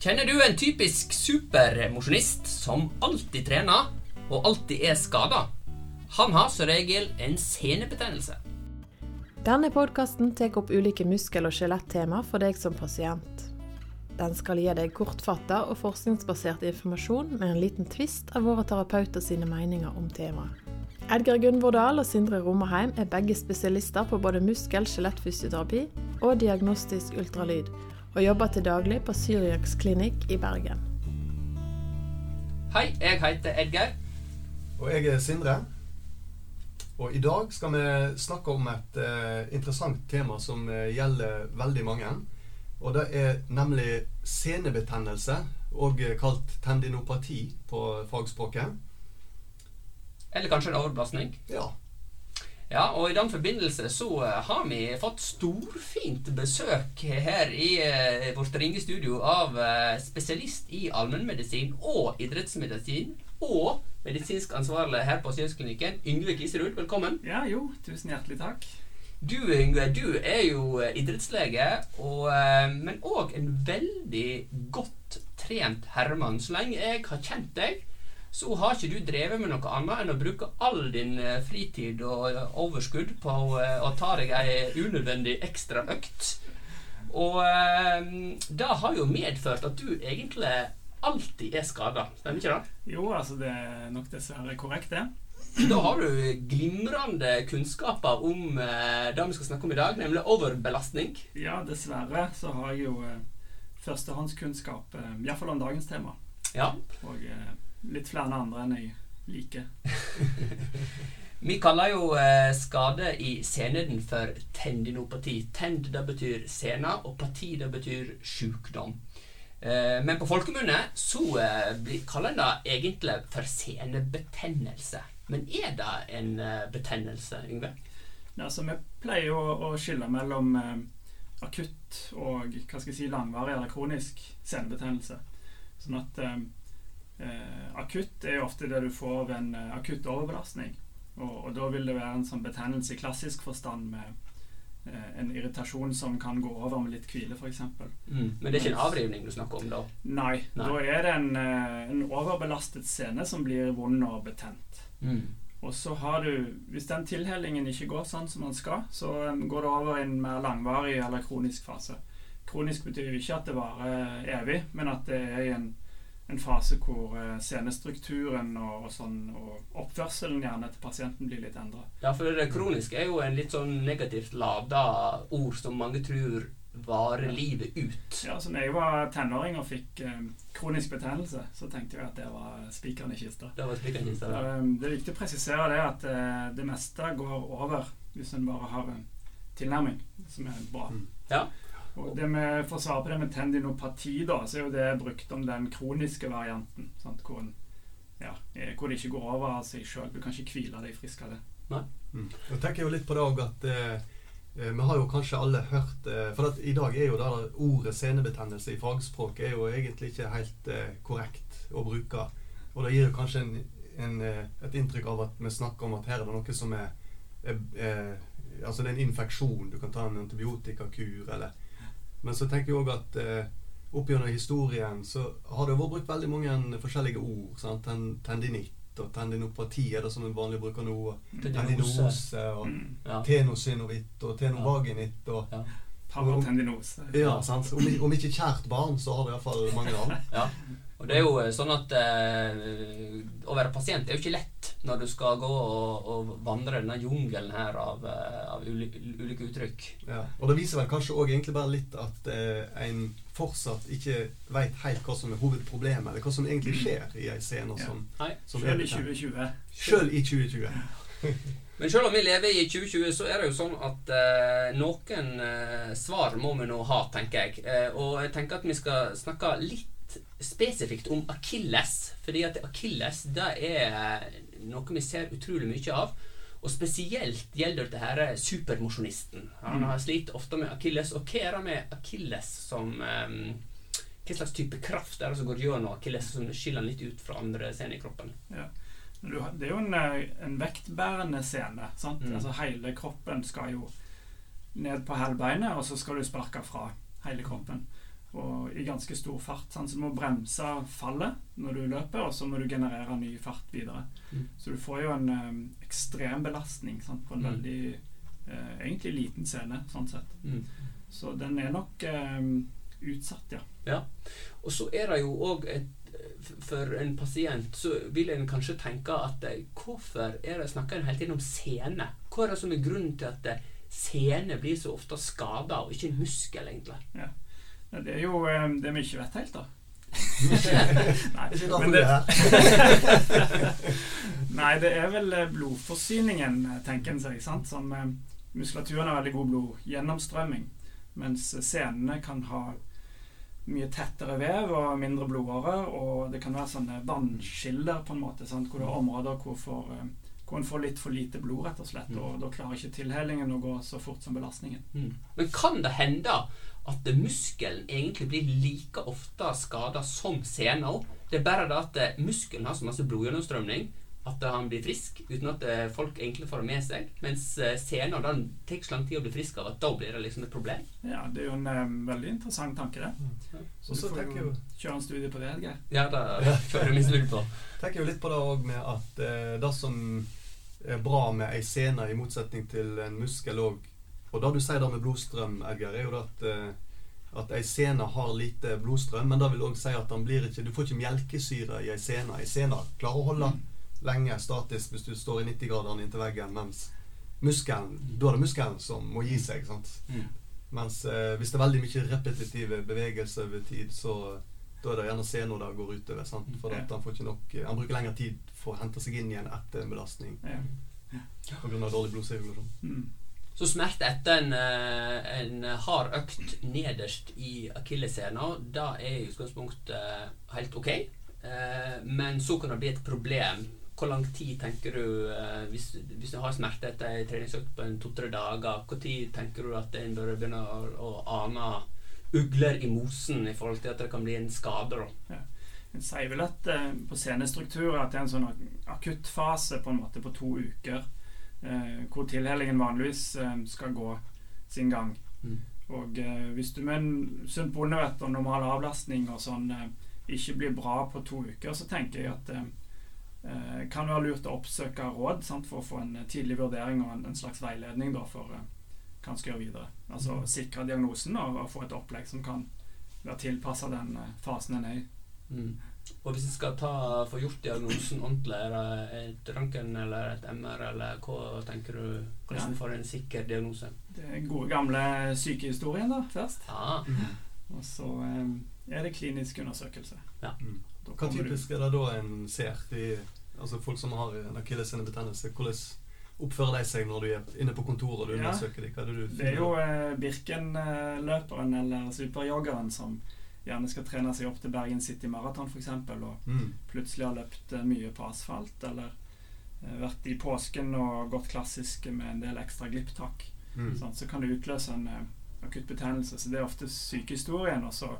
Kjenner du en typisk supermosjonist som alltid trener, og alltid er skada? Han har som regel en senebetennelse. Denne podkasten tar opp ulike muskel- og skjelettema for deg som pasient. Den skal gi deg kortfatta og forskningsbasert informasjon med en liten tvist av våre terapeuter sine meninger om temaet. Edgar Gunvordal og Sindre Romerheim er begge spesialister på både muskel- og skjelettfysioterapi og diagnostisk ultralyd, og jobber til daglig på Syriax klinikk i Bergen. Hei, jeg heter Edgar. Og jeg er Sindre. Og i dag skal vi snakke om et eh, interessant tema som eh, gjelder veldig mange. Og det er nemlig senebetennelse, og kalt tendinopati på fagspråket. Eller kanskje en overbelastning. Ja. Ja, og i den forbindelse så eh, har vi fått storfint besøk her i eh, vårt ringestudio av eh, spesialist i allmennmedisin og idrettsmedisin og medisinsk ansvarlig her på Synsklinikken, Yngve Kiserud. Velkommen. Ja, jo, tusen hjertelig takk. Du Yngve, du er jo idrettslege, og, men òg en veldig godt trent herremann. Så lenge jeg har kjent deg, så har ikke du drevet med noe annet enn å bruke all din eh, fritid og eh, overskudd på eh, å ta deg ei unødvendig ekstra økt. Og det har jo medført at du egentlig alltid er skada. Stemmer ikke det? Jo, altså det er nok dessverre korrekt, det. Da har du glimrende kunnskaper om eh, det vi skal snakke om i dag, nemlig overbelastning. Ja, dessverre så har jeg jo eh, førstehåndskunnskap, eh, iallfall om dagens tema. Ja. Og eh, litt flere andre enn jeg liker. Vi kaller jo eh, skade i seneden for tendinopati. Tend det betyr sena, og parti det betyr sjukdom. Eh, men på folkemunne så eh, kaller en det egentlig for senebetennelse. Men er det en betennelse, Yngve? Ja, så vi pleier å, å skille mellom akutt og hva skal jeg si, langvarig eller kronisk senebetennelse. Sånn at akutt er jo ofte det du får ved en eh, akutt overbelastning. Og, og da vil det være en sånn betennelse i klassisk forstand med eh, en irritasjon som kan gå over med litt hvile, f.eks. Men det er ikke en avrivning du snakker om da? Nei, Nei. da er det en, eh, en overbelastet scene som blir vond og betent. Mm. Og så har du, hvis den tilhellingen ikke går sånn som den skal, så eh, går det over i en mer langvarig eller kronisk fase. Kronisk betyr jo ikke at det varer evig, men at det er i en, en fase hvor eh, scenestrukturen og, og, sånn, og oppførselen gjerne til pasienten blir litt endra. Ja, for det kroniske er jo en litt sånn negativt lada ord som mange tror varer livet ut. Ja, så når jeg var tenåring og fikk eh, kronisk betennelse, så tenkte jeg at det var spikeren i kista. Det var i kista, ja. eh, Det er viktig å presisere det at eh, det meste går over hvis en bare har en tilnærming som er bra. Ja. Og det med, For å svare på det med tendinopati, da, så er jo det brukt om den kroniske varianten. Sant? Hvor, ja, eh, hvor det ikke går over av seg sjøl. Du kan ikke hvile deg frisk av det. Mm. Jeg tenker jo litt på det òg at eh, eh, vi har jo kanskje alle hørt eh, For at i dag er jo det ordet senebetennelse i fagspråk er jo egentlig ikke helt eh, korrekt å bruke. Og det gir jo kanskje en, en, eh, et inntrykk av at vi snakker om at her er det noe som er, er, er Altså det er en infeksjon. Du kan ta en antibiotikakur eller Men så tenker jeg òg at eh, opp gjennom historien så har det vært brukt veldig mange forskjellige ord. Sant? Ten, tendinitt og tendinopati er det som en vanlig bruker bruke nå. og Tendinose og Mm. Ja. tenosynovitt og tenovaginitt og Ja. Paratendinose. Ja, sant. Om, om ikke kjært barn, så har det iallfall mange navn. Ja. Og det er jo eh, sånn at eh, å være pasient er jo ikke lett når du skal gå og, og vandre denne jungelen her av, eh, av ulike, ulike uttrykk. Ja. Og det viser vel kanskje òg egentlig bare litt at eh, en fortsatt ikke veit helt hva som er hovedproblemet, eller hva som egentlig skjer i ei scene Ja. som, Nei. som Sjøl er i 2020. Sjøl i 2020. Men selv om vi lever i 2020, så er det jo sånn at eh, noen eh, svar må vi nå ha, tenker jeg. Eh, og jeg tenker at vi skal snakke litt spesifikt om akilles. Fordi at akilles det er noe vi ser utrolig mye av. Og spesielt gjelder dette her supermosjonisten. Han har slitt ofte med akilles. Og hva er det med akilles som um, Hva slags type kraft er det som går gjennom akilles som skiller han litt ut fra andre scener i kroppen? Ja. Det er jo en, eh, en vektbærende scene. Sant? Mm. Altså Hele kroppen skal jo ned på halvbeinet, og så skal du sparke fra hele kroppen. Og i ganske stor fart. Sånn, Så du må bremse fallet når du løper, og så må du generere ny fart videre. Mm. Så du får jo en eh, ekstrem belastning sant? på en Mm. veldig eh, egentlig liten scene, sånn sett. Mm. Så den er nok eh, utsatt, ja. Ja. Og så er det jo òg et For en pasient så vil en kanskje tenke at hvorfor er det snakker en hele tiden om sene? Hva er det som er grunnen til at Scene sene blir så ofte skada, og ikke muskel, egentlig? Ja, Det er jo eh, det vi ikke vet helt, da. Nei, det, nei, det er vel eh, blodforsyningen, eh, tenker en seg. sant? Som Muskulaturen har veldig god blodgjennomstrømming, mens senene kan ha mye tettere vev og mindre blodårer, og det kan være sånne vannskiller, på en måte, sant? hvor det er områder hvor, for, hvor en får litt for lite blod, rett og slett, og da klarer ikke tilhelingen å gå så fort som belastningen. Mm. Men kan det hende at muskelen egentlig blir like ofte skada som sena? Det er bare det at muskelen har så masse blodgjennomstrømning at han blir frisk uten at eh, folk egentlig får det med seg. Mens eh, sena den tar så lang tid å bli frisk av at da blir det liksom et problem. Ja, det er jo en um, veldig interessant tanke, det. Så Mm. Du så får jo kjøre en studie på det, Geir. Ja, da kjører vi snudd på. tenker jo litt på det òg med at uh, det som er bra med ei sene, i motsetning til en muskel òg Og det du sier der med blodstrøm, Edgar, er jo at eh, at ei sene har lite blodstrøm, men det vil òg si at den blir ikke, du får ikke melkesyre i ei sene. Ei sene klarer å holde lenge statisk hvis du står i 90-graderen inntil veggen, mens muskelen, da er det muskelen som må gi seg. sant? Mm. Mens eh, hvis det er veldig mye repetitive bevegelser over tid, så da er det gjerne sena det går utover. sant? For at han, får ikke nok, han bruker lengre tid for å hente seg inn igjen etter en belastning Ja. pga. dårlig blodsirkulasjon. Mm. Så smerte etter en, eh, en hard økt nederst i akilleshæla, det er i utgangspunktet helt ok. Eh, Men så kan det bli et problem. Hvor lang tid tenker du eh, Hvis, hvis du har smerte etter en treningsøkt på to-tre dager, hvor tid tenker du at en bør begynne å, å ane ugler i mosen i forhold til at det kan bli en skade? da? En sier vel at eh, på scenestruktur at det er en sånn ak- akuttfase på en måte på to uker, eh, hvor tilhellingen vanligvis eh, skal gå sin gang. Mm. Og eh, hvis du med en sunt bondevett og normal avlastning og sånn eh, ikke blir bra på to uker, så tenker jeg at det eh, kan være lurt å oppsøke råd sant, for å få en tidlig vurdering og en, en slags veiledning da, for hva en skal gjøre videre. Altså sikre diagnosen og, og få et opplegg som kan være tilpassa den fasen en er i. Mm. Og hvis en skal ta, få gjort diagnosen ordentlig, er det et røntgen eller et MR, eller hva tenker du? Hvordan får får en sikker diagnose? Det er gode, gamle sykehistorien da, først. Ja. Og så eh, er det klinisk undersøkelse. Mm. Da Hva du- typisk er det da en ser? De, altså Folk som har en akillessenebetennelse, hvordan oppfører de seg når du er inne på kontoret og du Ja. undersøker dem? Det Det er jo eh, Birken-løperen eller superjoggeren som gjerne skal trene seg opp til Bergen City Marathon f.eks. og mm. plutselig har løpt eh, mye på asfalt, eller eh, vært i påsken og gått klassisk med en del ekstra glipptak. Mm. sånn, Så kan det utløse en uh, akutt betennelse. Så det er ofte sykehistorien, og så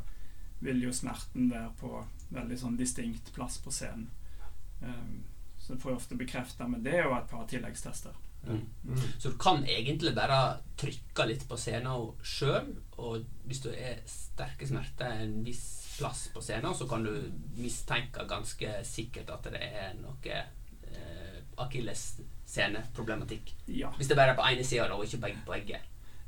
vil jo smerten være på veldig sånn distinkt plass på scenen. Um, så får jeg ofte bekrefta med det og et par tilleggstester. Mm. Mm. Så du kan egentlig bare trykke litt på scenen sjøl, og hvis du er sterke smerter en viss plass på scenen, så kan du mistenke ganske sikkert at det er noe eh, akillesseneproblematikk. Ja. Hvis det bare er på ene sida og ikke begge. på begge.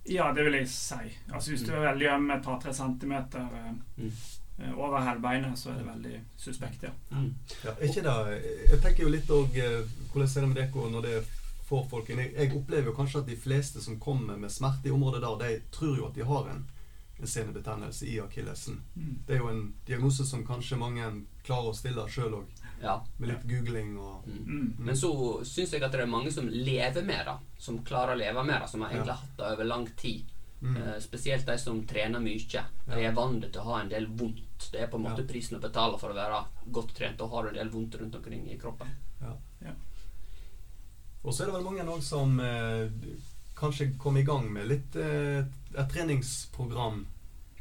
ja, det vil jeg si. Altså Hvis du er veldig øm et par-tre centimeter eh, Mm. eh, over hælbeinet, så er det veldig suspekt, ja. Mm. Ja, er ikke det Jeg tenker jo litt òg Hvordan er det med dere når det får folk? Jeg, jeg opplever jo kanskje at de fleste som kommer med smerte i området der, de tror jo at de har en, en senebetennelse i akillesen. Mm. Det er jo en diagnose som kanskje mange klarer å stille sjøl òg, Ja. med litt googling og Mm. Mm. Men så syns jeg at det er mange som lever med det. Som klarer å leve med det. Som har Ja. egentlig hatt det over lang tid. mm. Eh, spesielt de som trener mye. De Ja. er vant til å ha en del vondt. Det er på en måte Ja. prisen å betale for å være godt trent. og har en del vondt rundt omkring i kroppen. Og så er det vel mange òg som eh, kanskje kommer i gang med litt eh, et treningsprogram,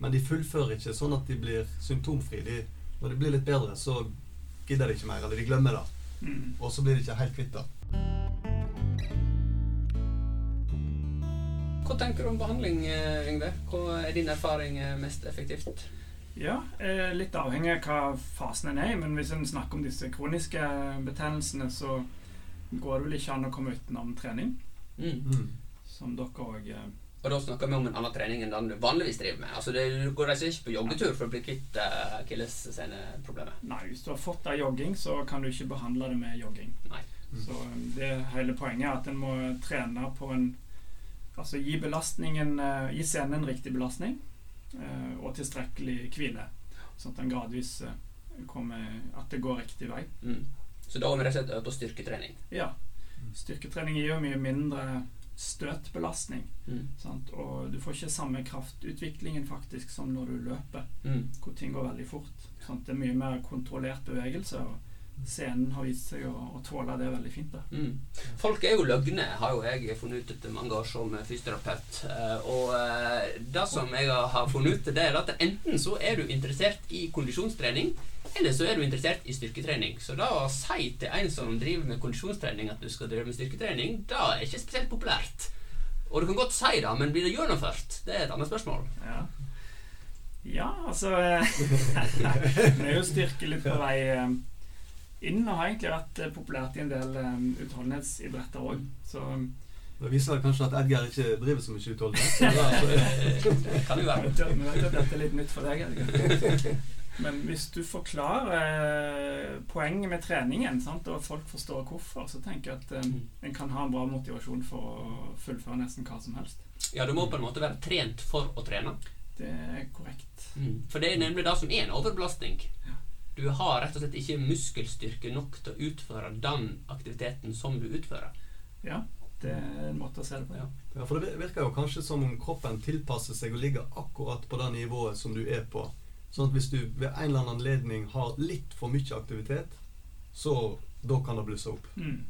men de fullfører ikke sånn at de blir symptomfrie. De, når det blir litt bedre, så gidder de ikke mer, eller de glemmer det. Mm. Og så blir de ikke helt kvitt det. Hva tenker du om behandling, eh, Yngve? Hva er din erfaring eh, mest effektivt? Ja, eh, litt avhengig av hva fasen en er i. Men hvis en snakker om disse kroniske betennelsene, så går det vel ikke an å komme utenom trening. Mm. Mm. Som dere òg eh, Og da snakker vi om en annen trening enn den du vanligvis driver med. Altså det, Du går reiser ikke på joggetur for å bli kvitt uh, akillesseneproblemet. Nei, hvis du har fått deg jogging, så kan du ikke behandle det med jogging. Nei. Mm. Så eh, det hele poenget er at en må trene på en Altså gi belastningen eh, Gi scenen en riktig belastning eh, og tilstrekkelig hvile. Sånn at den gradvis eh, kommer At det går riktig vei. Mm. Så da må vi rett og slett øve på styrketrening. Ja. Styrketrening gir jo mye mindre støtbelastning. Mm. Sant? Og du får ikke samme kraftutviklingen faktisk som når du løper, Mm. hvor ting går veldig fort. Sant? Det er mye mer kontrollert bevegelse, og scenen har vist seg å, å tåle det veldig fint. Da. Mm. Folk er jo løgne, har jo jeg funnet ut etter mange år som fysioterapeut. Eh, Og eh, det som jeg har funnet ut, det er at enten så er du interessert i kondisjonstrening, eller så er du interessert i styrketrening. Så da å si til en som driver med kondisjonstrening at du skal drive med styrketrening, det er ikke spesielt populært. Og du kan godt si det, men blir det gjennomført? Det er et annet spørsmål. Ja. ja, altså eh, Vi er jo styrke litt på vei eh, inn, og har egentlig vært eh, populært i en del um, utholdenhetsidretter òg. Det viser kanskje at Edgar ikke driver så mye utholdenhet. Det kan jo Vi være. vet vi vet at dette er litt nytt for deg. Edgar. Men hvis du forklarer eh, poenget med treningen, sant, og folk forstår hvorfor, så tenker jeg at um, en kan ha en bra motivasjon for å fullføre nesten hva som helst. Ja, du må på en måte være trent for å trene. Det er korrekt. Mm. For det er nemlig det som er en overbelastning. Ja. Du har rett og slett ikke muskelstyrke nok til å utføre den aktiviteten som du utfører. Ja, det er en måte å se det på. Ja. Ja, for det virker jo kanskje som om kroppen tilpasser seg og ligger akkurat på det nivået som du er på. Sånn at hvis du ved en eller annen anledning har litt for mye aktivitet, så da kan det blusse opp. Mm.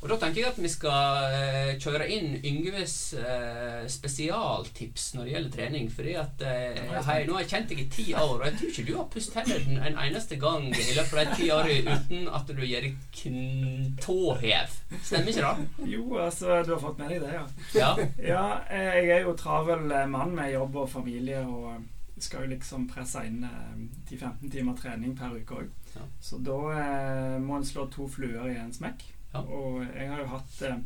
Og da tenker jeg at vi skal eh, kjøre inn Yngves eh, spesialtips når det gjelder trening. Fordi at eh, hei, Nå har jeg kjent deg i ti år, og jeg tror ikke du har pusset hendene en eneste gang i løpet av de ti årene uten at du gjør tåhev. Stemmer ikke det? Jo, altså, du har fått med deg det, ja. Ja. Ja, eh, jeg er jo travel eh, mann med jobb og familie og skal jo liksom presse inn eh, 10-15 timer trening per uke òg. Ja. Så da eh, må en slå to fluer i en smekk. Ja. Og jeg har jo hatt eh,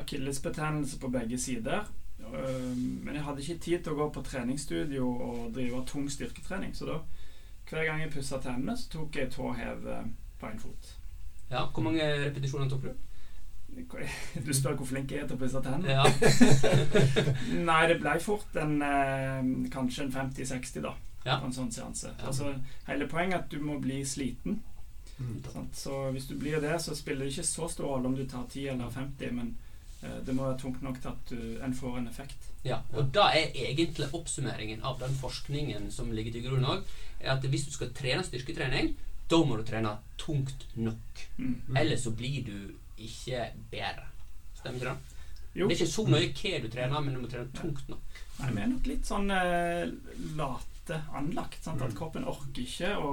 akillesbetennelse på begge sider. Eh, men jeg hadde ikke tid til å gå på treningsstudio og drive tung styrketrening. Så da, hver gang jeg pussa tennene, så tok jeg tåhev eh, på én fot. ja. Hvor mange repetisjoner tok du? Du spør hvor flink jeg er til å pusse tennene? Ja. Nei, det ble fort en eh, kanskje en 50-60 da Ja. på en sånn seanse. Ja. Altså, hele poenget er at du må bli sliten. Mm. Så hvis du blir det, så spiller det ikke så stor rolle om du tar 10 eller 50, men eh, det må være tungt nok til at du, en får en effekt. Ja, og da er egentlig oppsummeringen av den forskningen som ligger til grunn òg, at hvis du skal trene styrketrening, da må du trene tungt nok. Mm. Mm. Ellers så blir du ikke bedre. Stemmer ikke det? Jo, Det er ikke så nøye hva du trener, men du må trene tungt nok. Nei, vi er nok litt sånn eh, late anlagt. Sant? At Mm. kroppen orker ikke å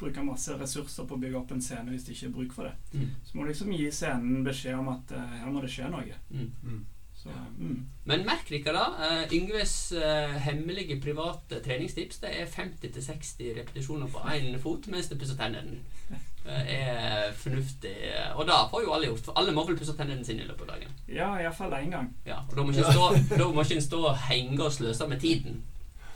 bruke masse ressurser på å bygge opp en scene hvis det ikke er bruk for det. Mm. Så må du liksom gi scenen beskjed om at uh, her må det skje noe. Mm. Så, ja. mm. Men merk dere da, uh, Yngves uh, hemmelige private treningstips det er 50-60 repetisjoner på én fot mens du pusser tennene. Er fornuftig. Og da får jo alle gjort, for alle må vel pusse tennene sine i løpet av dagen. Ja, iallfall én gang. Ja, og da må ikke en stå, må ikke stå og henge og sløse med tiden.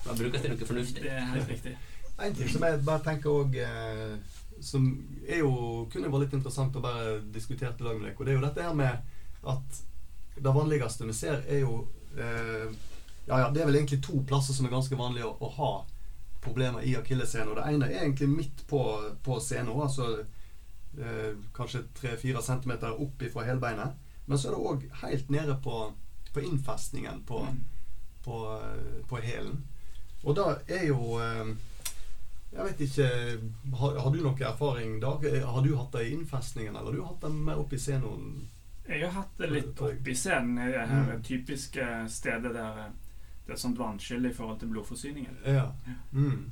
Da brukes det noe fornuftig. Det er helt riktig. En ting som jeg bare tenker òg eh, Som er jo kunne vært litt interessant å bare diskutere i lag med dere, og det er jo dette her med at det vanligste vi ser, er jo eh, Ja, ja, det er vel egentlig to plasser som er ganske vanlige å, å ha problemer i akilleshælen. Og det ene er egentlig midt på, på scenen, altså eh, kanskje 3-4 cm opp ifra helbeinet. Men så er det òg helt nede på, på innfestningen på, Mm. på, eh, på hælen. Og da er jo eh, Jeg vet ikke Har, har du noe erfaring da? Har du hatt det i innfestningen, eller har du hatt det mer i scenen? Jeg har hatt det litt opp i scenen det her Mm. typiske stedet der eh, det er sånt vannskille i forhold til blodforsyningen. Ja. Ja. Mm.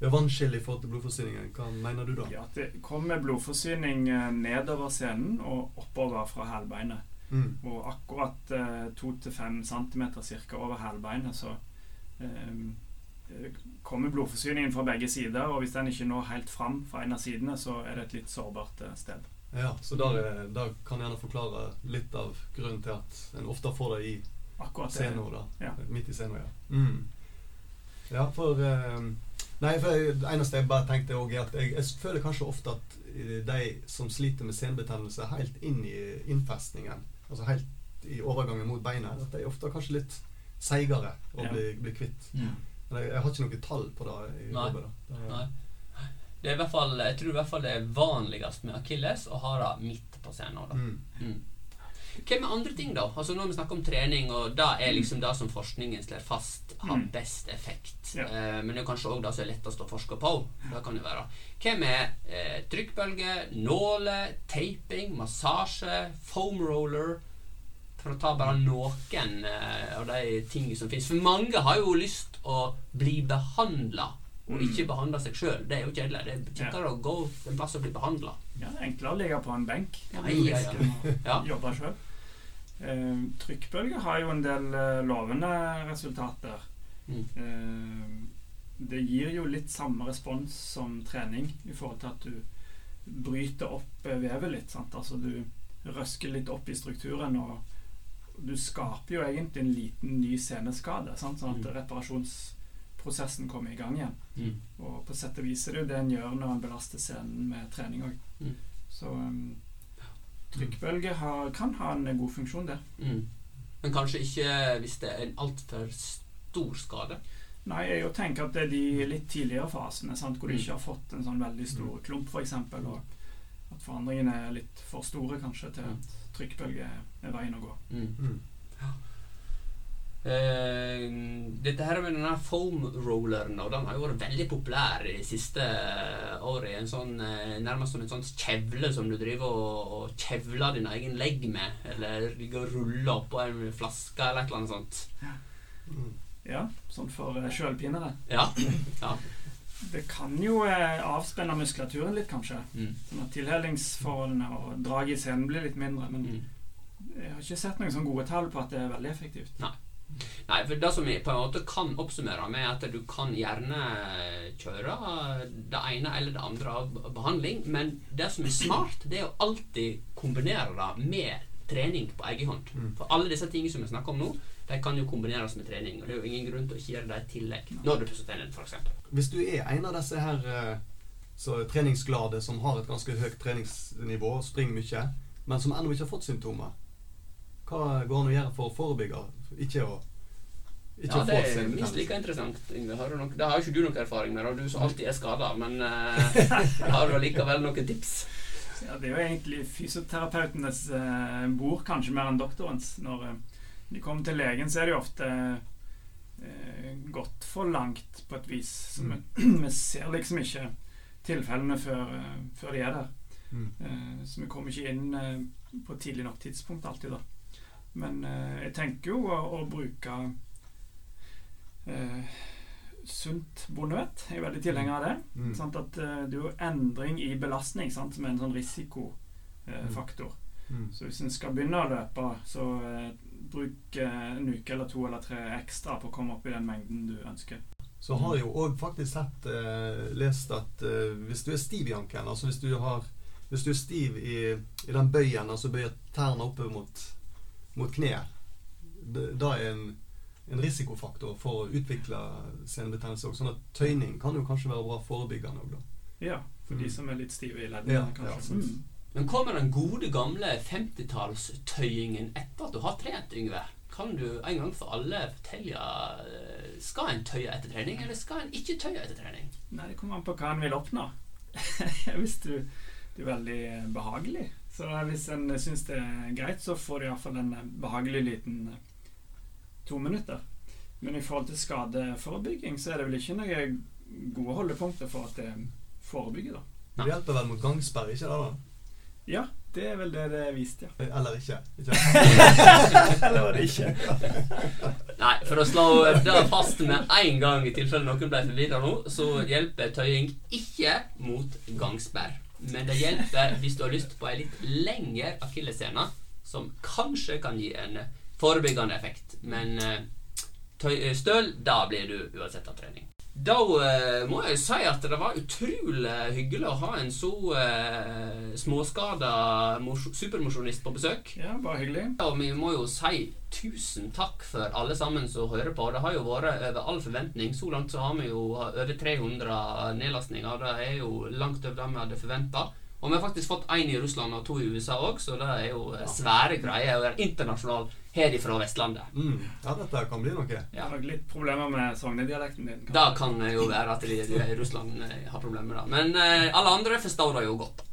ja Vannskille i forhold til blodforsyningen. Hva mener du da? Ja, at det kommer blodforsyning eh, nedover scenen og oppover fra hælbeinet. Mm. Og akkurat to til fem centimeter cirka over hælbeinet, så eh, eh, kommer blodforsyningen fra begge sider, og hvis den ikke når helt fram fra en av sidene, så er det et litt sårbart eh, sted. Ja, så der, er- der kan jeg gjerne forklare litt av grunnen til at en ofte får det i Akkurat det. scenen. da. Ja. Midt i seno. ja. Mm. Ja, for eh, Nei, for det eneste jeg bare tenkte også er at jeg, jeg føler kanskje ofte at eh, de som sliter med senebetennelse helt inn i innfestningen, altså helt i overgangen mot beinet, at de er ofte kanskje litt seigere å Ja. bli, bli kvitt. Mm. Men jeg, jeg har ikke noe tall på det. i Nei. Jobbet, da. Det- Nei. Det er i hvert fall, jeg tror i hvert fall det er vanligst med akilles å ha det midt på scenen. Da. Mm. Mm. Hva med andre ting, da? Altså Når vi snakker om trening, og det er liksom det som forskningen slår fast har Mm. best effekt. Ja. Eh, men det er kanskje òg det som er lettest å forske på. Det kan det være. Hva med eh, trykkbølger, nåler, taping, massasje, foam roller? For å ta bare noen eh, av de tingene som fins. For mange har jo lyst å bli behandla, og Mm. ikke behandle seg sjøl. Det er jo kjedelig. Det er kjekkere å gå en plass og bli behandla. Ja, det er enklere å ligge på en benk Ja, ja, ja. Ja. jobbe sjøl. Eh, trykkbølger har jo en del eh, lovende resultater. Mm. Eh, det gir jo litt samme respons som trening i forhold til at du bryter opp eh, vevet litt. Sant? Altså du røsker litt opp i strukturen, og du skaper jo egentlig en liten ny seneskade. Sant? Sånn at Mm. reparasjonsprosessen kommer i gang igjen. Mm. Og på sett og vis er det jo det en gjør når en belaster scenen med trening òg. Mm. Så um, trykkbølge har, kan ha en god funksjon, det. Mm. Men kanskje ikke hvis det er en altfor stor skade. Nei, jeg jo tenker at det er de litt tidligere fasene, sant, hvor du Mm. ikke har fått en sånn veldig stor klump, f.eks., at forandringene er litt for store kanskje til at trykkbølge er veien å gå. Mm. Mm. Eh, dette her med denne foam rolleren og den har jo vært veldig populær i de siste eh, året. En sånn, eh, nærmest som en sånn kjevle som du driver og, og kjevler din egen legg med. Eller ligger og ruller oppå en flaske eller et eller annet sånt. Mm. Ja, sånn for uh, sjølpinere. Ja. ja. Det kan jo eh, avspenne muskulaturen litt, kanskje. Mm. Sånn at tilhelingsforholdene og draget i scenen blir litt mindre. Men Mm. jeg har ikke sett noen sånne gode tall på at det er veldig effektivt. Nei, for det som vi på en måte kan oppsummere med, er at du kan gjerne kjøre det ene eller det andre av behandling, men det som er smart, det er å alltid kombinere det med trening på egen hånd. Mm. For alle disse tingene som vi snakker om nå, de kan jo kombineres med trening. Og det er jo ingen grunn til å ikke gjøre det i tillegg når du pusser tennene, f.eks. Hvis du er en av disse her eh, så treningsglade som har et ganske høyt treningsnivå springer mye, men som ennå ikke har fått symptomer, hva går an å gjøre for å forebygge? Ikke å ikke Ja, det er minst like interessant. Yngve. Har du nok, det har jo ikke du noe erfaring med, og du som alltid er skada, men uh, har du allikevel noen tips? Ja, det er jo egentlig fysioterapeutenes uh, bord, kanskje mer enn doktorens. Når eh, de kommer til legen, så er det jo ofte eh, gått for langt på et vis. Så vi, vi ser liksom ikke tilfellene før, eh, før de er der. Mm. Eh, så vi kommer ikke inn eh, på tidlig nok tidspunkt alltid, da. Men eh, jeg tenker jo å, å bruke eh, sunt bondevett. Jeg er veldig tilhenger av det. Mm. Sant? At det er jo endring i belastning sant? som er en sånn risikofaktor. Mm. Så hvis en skal begynne å løpe, så bruk eh, en uke eller to eller tre ekstra på å komme opp i den mengden du ønsker. Så har jeg jo òg faktisk sett, eh, lest at eh, hvis du er stiv i ankelen, altså hvis du, har, hvis du er stiv i, i den bøyen, altså bøyer tærne oppe mot, mot kneet, da er en, en risikofaktor for å utvikle senebetennelse òg. Sånn at tøyning kan jo kanskje være bra forebyggende òg, da. Ja, for Mm. de som er litt stive i leddene, Ja, ja, kanskje. sant. Men kommer den gode, gamle 50-tallstøyingen etter at du har trent, Yngve? Kan du en gang for alle fortelle eh, Skal en tøye etter trening, eller skal en ikke tøye etter trening? Nei, det kommer an på hva en vil oppnå. hvis du, du er veldig behagelig. Så hvis en syns det er greit, så får du iallfall en behagelig liten to minutter. Men i forhold til skadeforebygging, så er det vel ikke noen gode holdepunkter for at det forebygger, da. Det hjelper vel mot gangsperre, ikke det? da? Ja, det er vel det det er vist, ja. Eh, Eller ikke. ikke? Eller var det ikke? Nei, for å slå det fast med en gang, i tilfelle noen ble forvirra nå, så hjelper tøying ikke mot gangsperr. Men det hjelper hvis du har lyst på ei litt lengre akillessene, som kanskje kan gi en forebyggende effekt. Men eh, tøy, støl, da blir du uansett av trening. Da uh, må jeg si at det var utrolig hyggelig å ha en så uh, småskada supermosjonist på besøk. Ja, bare hyggelig. Og vi må jo si tusen takk for alle sammen som hører på. Det har jo vært over all forventning. Så langt så har vi jo over 300 nedlastninger. Det er jo langt over det vi hadde forventa. Og vi har faktisk fått én i Russland og to i USA òg, så det er jo eh, svære greier være internasjonal her ifra Vestlandet. Mm. Ja, dette kan bli noe. Ja. har litt problemer med sognedialekten din. Kan det jo være at de de i Russland eh, har problemer med det. Men eh, alle andre forstår det jo godt.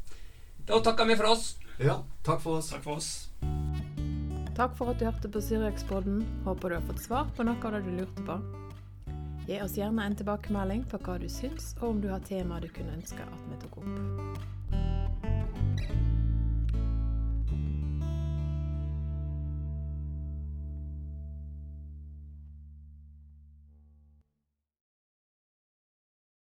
Da takker vi for oss. Ja, takk for oss. Takk for oss. Takk for at du hørte på Syriakspodden. Håper du har fått svar på noe av det du lurte på. Gi oss gjerne en tilbakemelding på hva du syns, og om du har tema du kunne ønske at vi tok opp. thank you